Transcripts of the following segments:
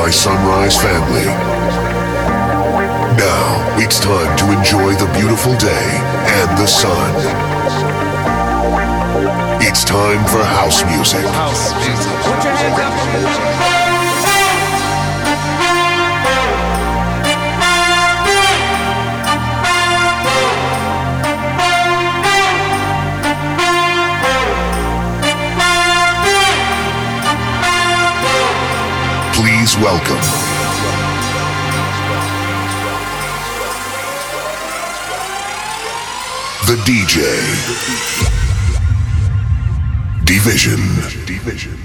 my Sunrise family. Now it's time to enjoy the beautiful day and the sun. It's time for house music. House music. Put your hands up. Welcome. The DJ. Division. Division.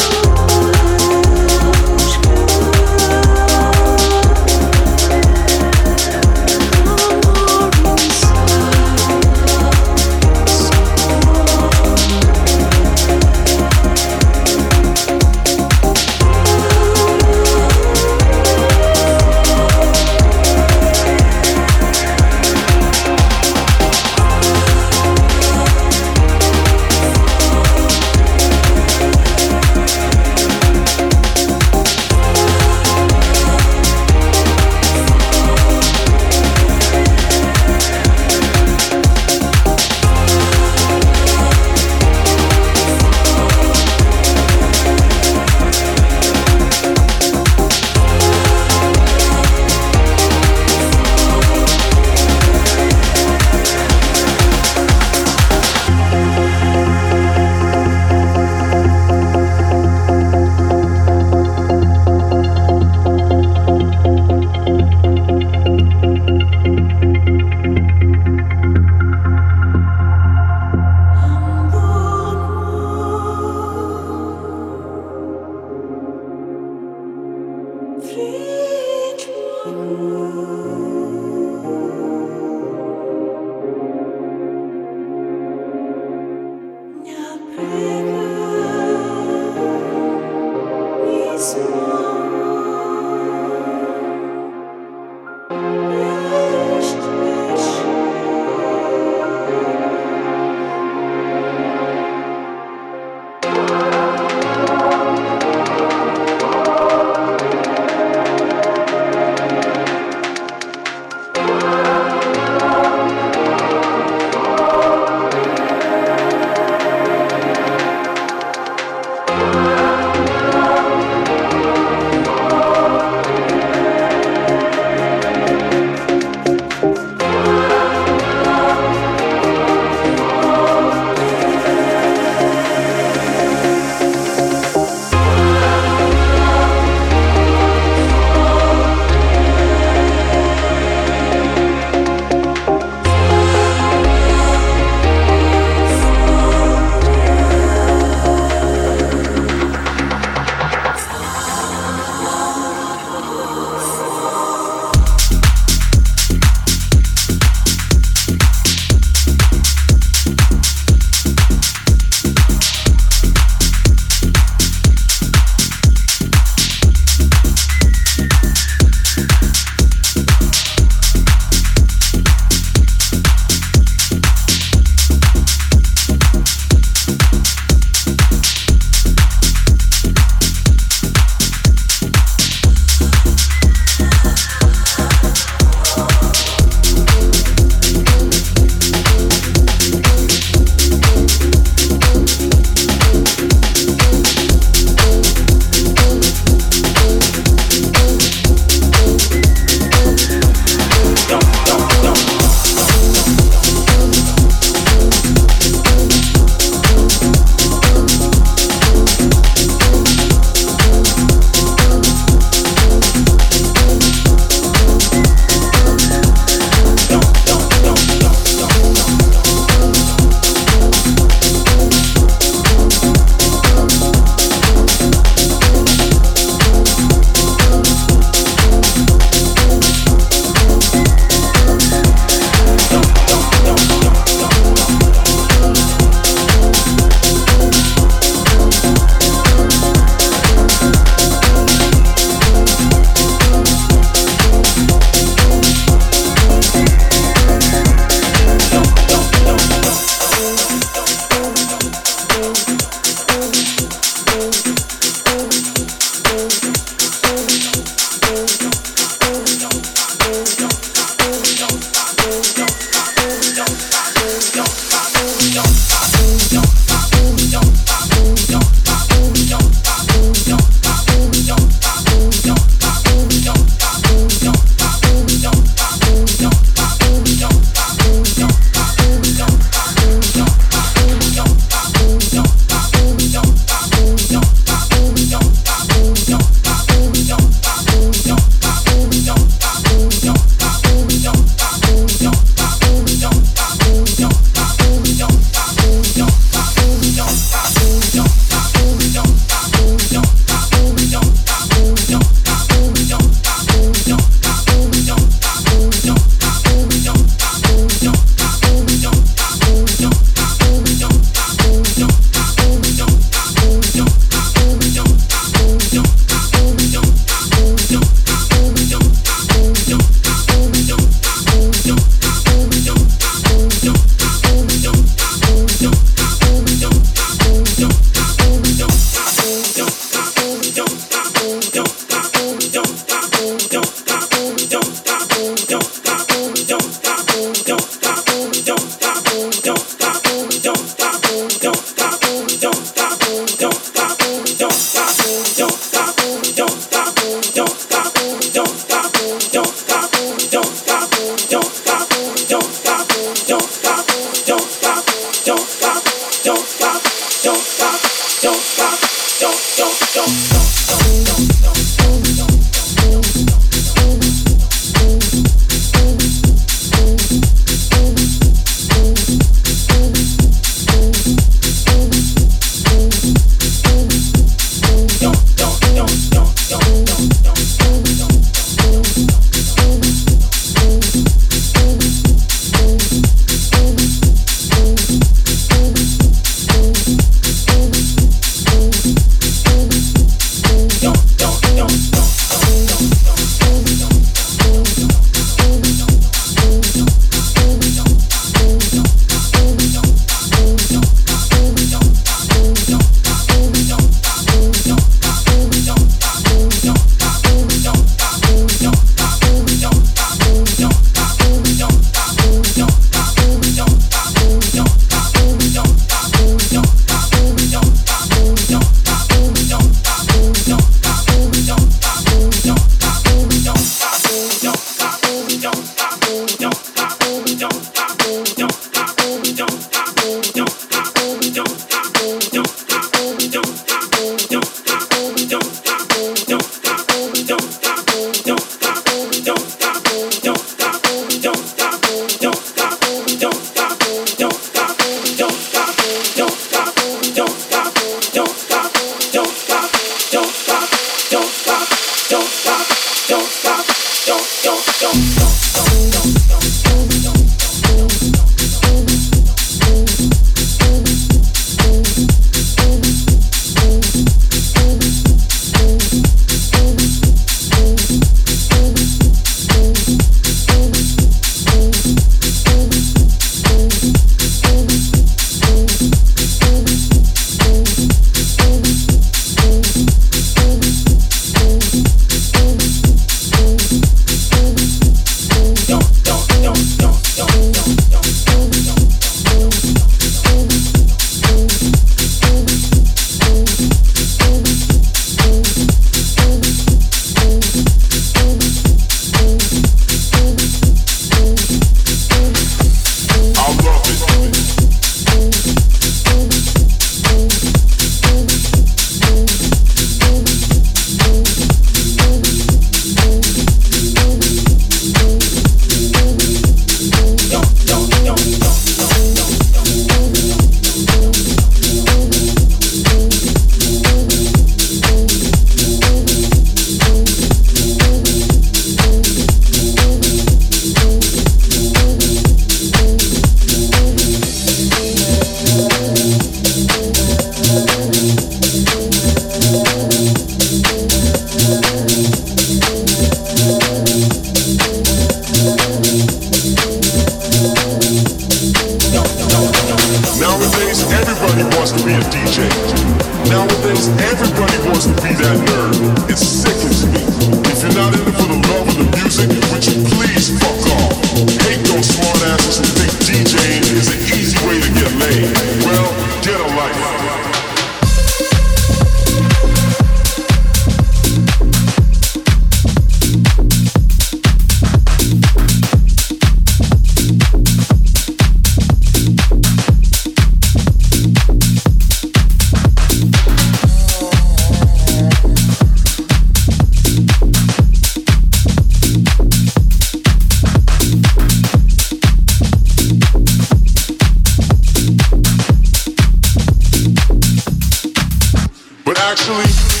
actually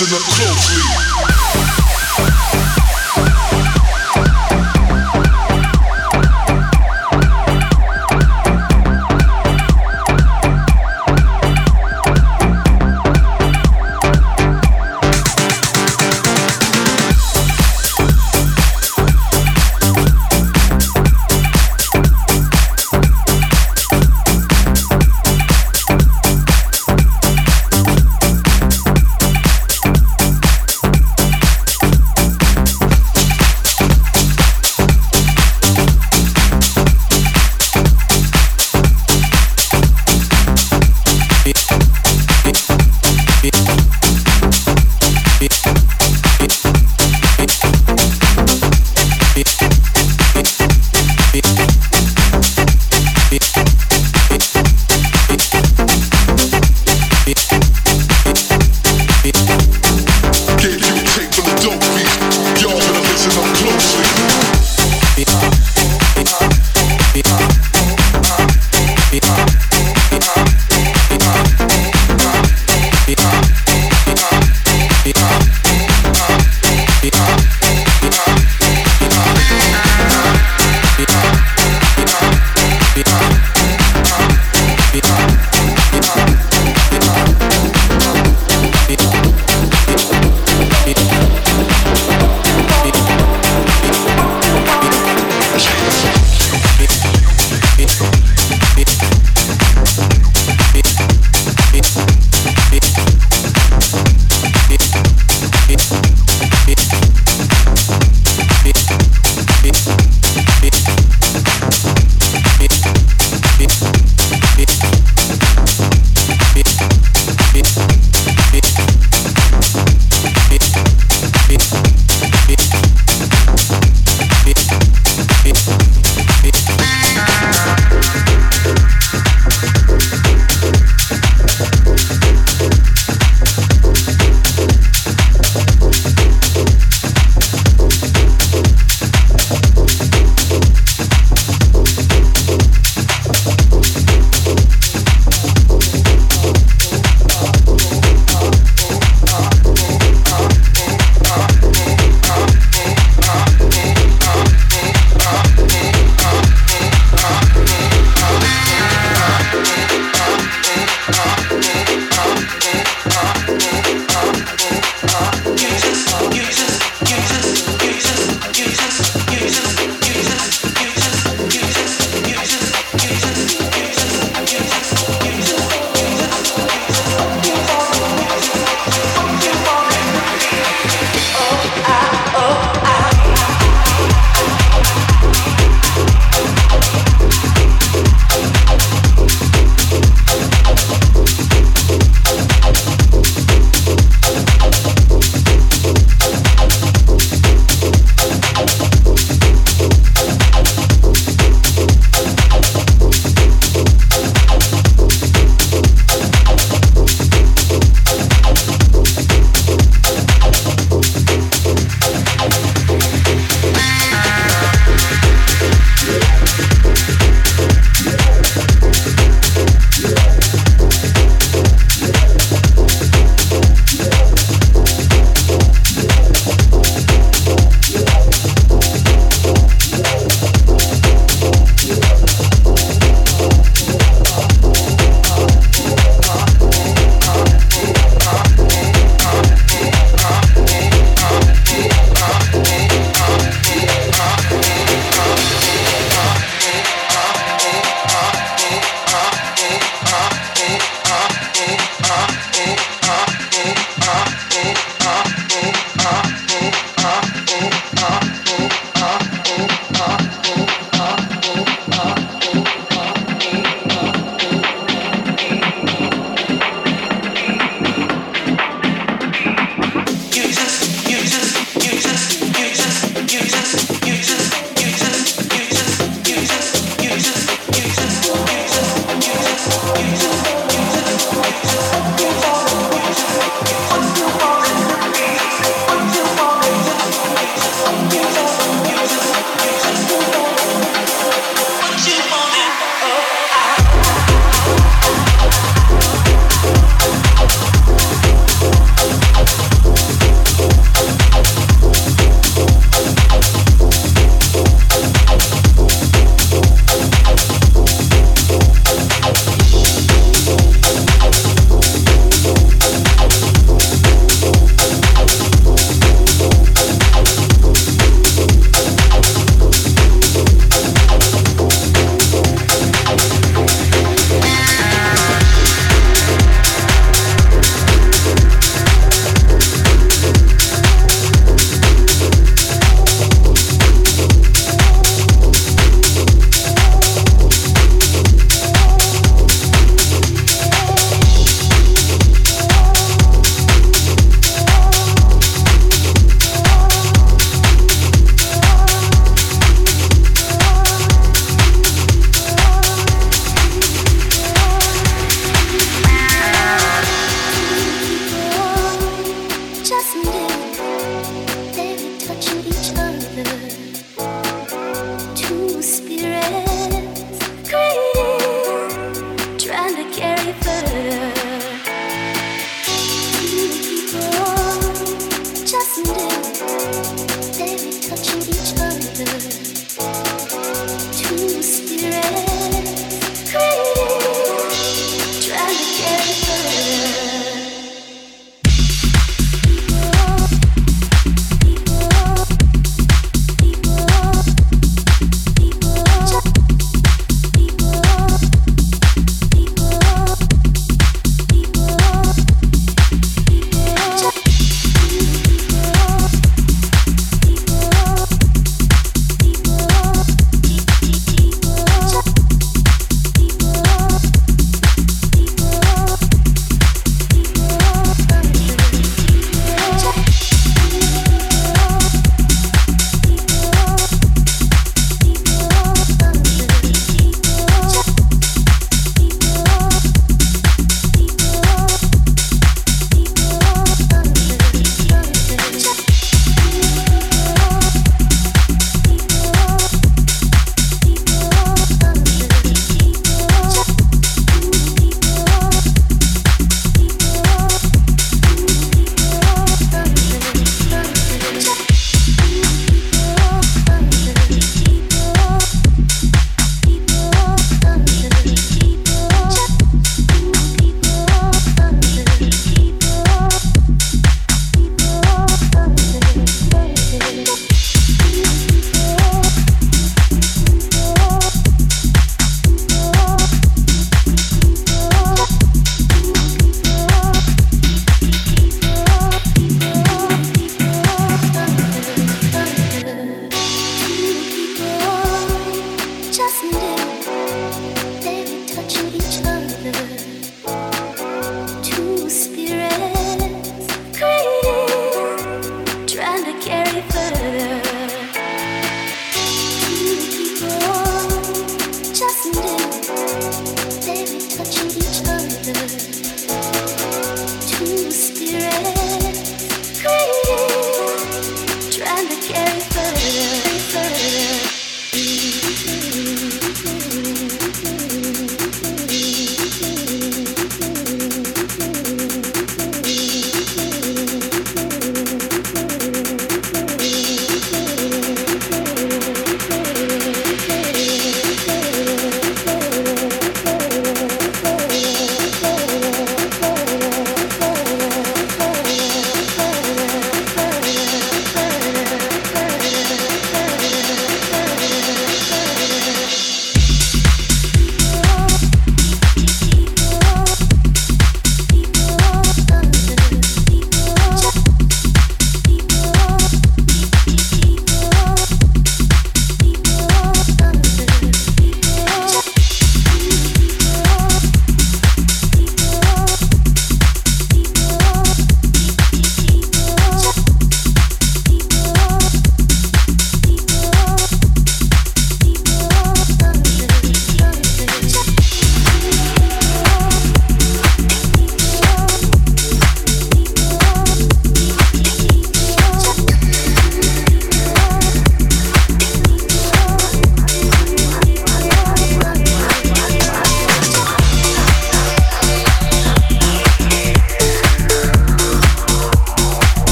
listen up closely.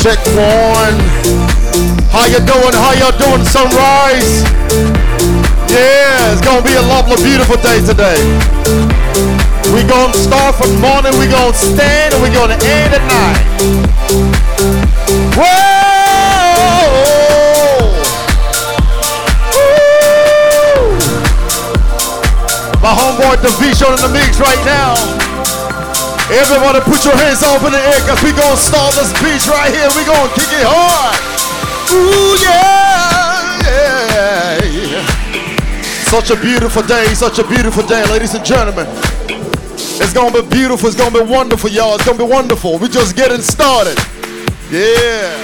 Check, one. How you doing? How y'all doing? Sunrise. Yeah, it's gonna be a lovely, beautiful day today. We gonna start from morning, we gonna stand, and we gonna end at night. Whoa! Woo! My homeboy Division in the mix right now. Everybody put your hands up in the air cause we gonna start this beach right here. We gonna kick it hard. Ooh yeah, yeah, yeah. Such a beautiful day, such a beautiful day, ladies and gentlemen. It's gonna be beautiful, it's gonna be wonderful, y'all. It's gonna be wonderful. We're just getting started. Yeah.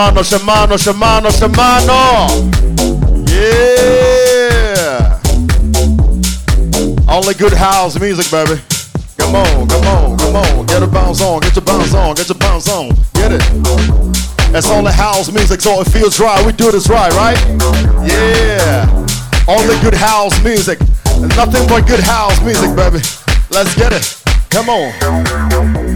Shamano, Shamano, Shamano, Shamano. Yeah. Only good house music, baby. Come on, come on, come on. Get a bounce on, get your bounce on, get your bounce on. Get it. It's only house music, so it feels right. We do this right, right? Yeah. Only good house music. Nothing but good house music, baby. Let's get it. Come on.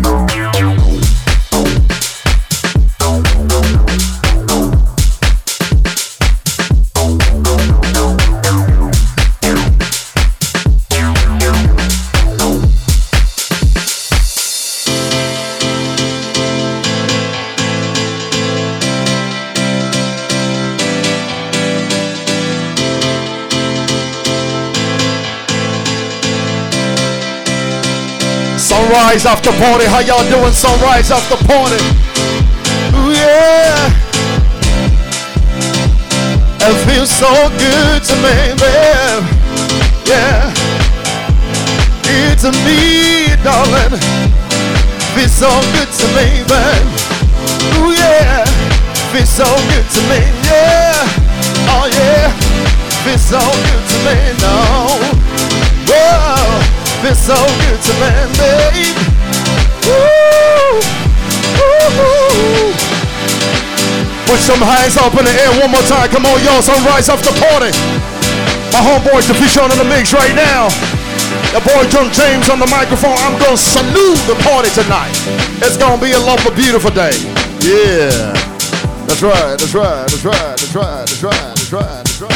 Sunrise after party, how y'all doing? Sunrise after party. Ooh yeah. It feels so good to me, babe. Yeah. It's me, darling. Feels so good to me, babe. Ooh yeah. Feels so good to me, yeah. Oh yeah. Feels so good to me, no. Whoa been so good to me, babe. Woo, woo, Put some hands up in the air one more time. Come on, y'all. Sunrise off the party. My homeboy Division in the mix right now. The boy John James on the microphone. I'm gonna salute the party tonight. It's gonna be a lovely, beautiful day. Yeah. That's right, that's right, that's right, that's right, that's right, that's right, that's right.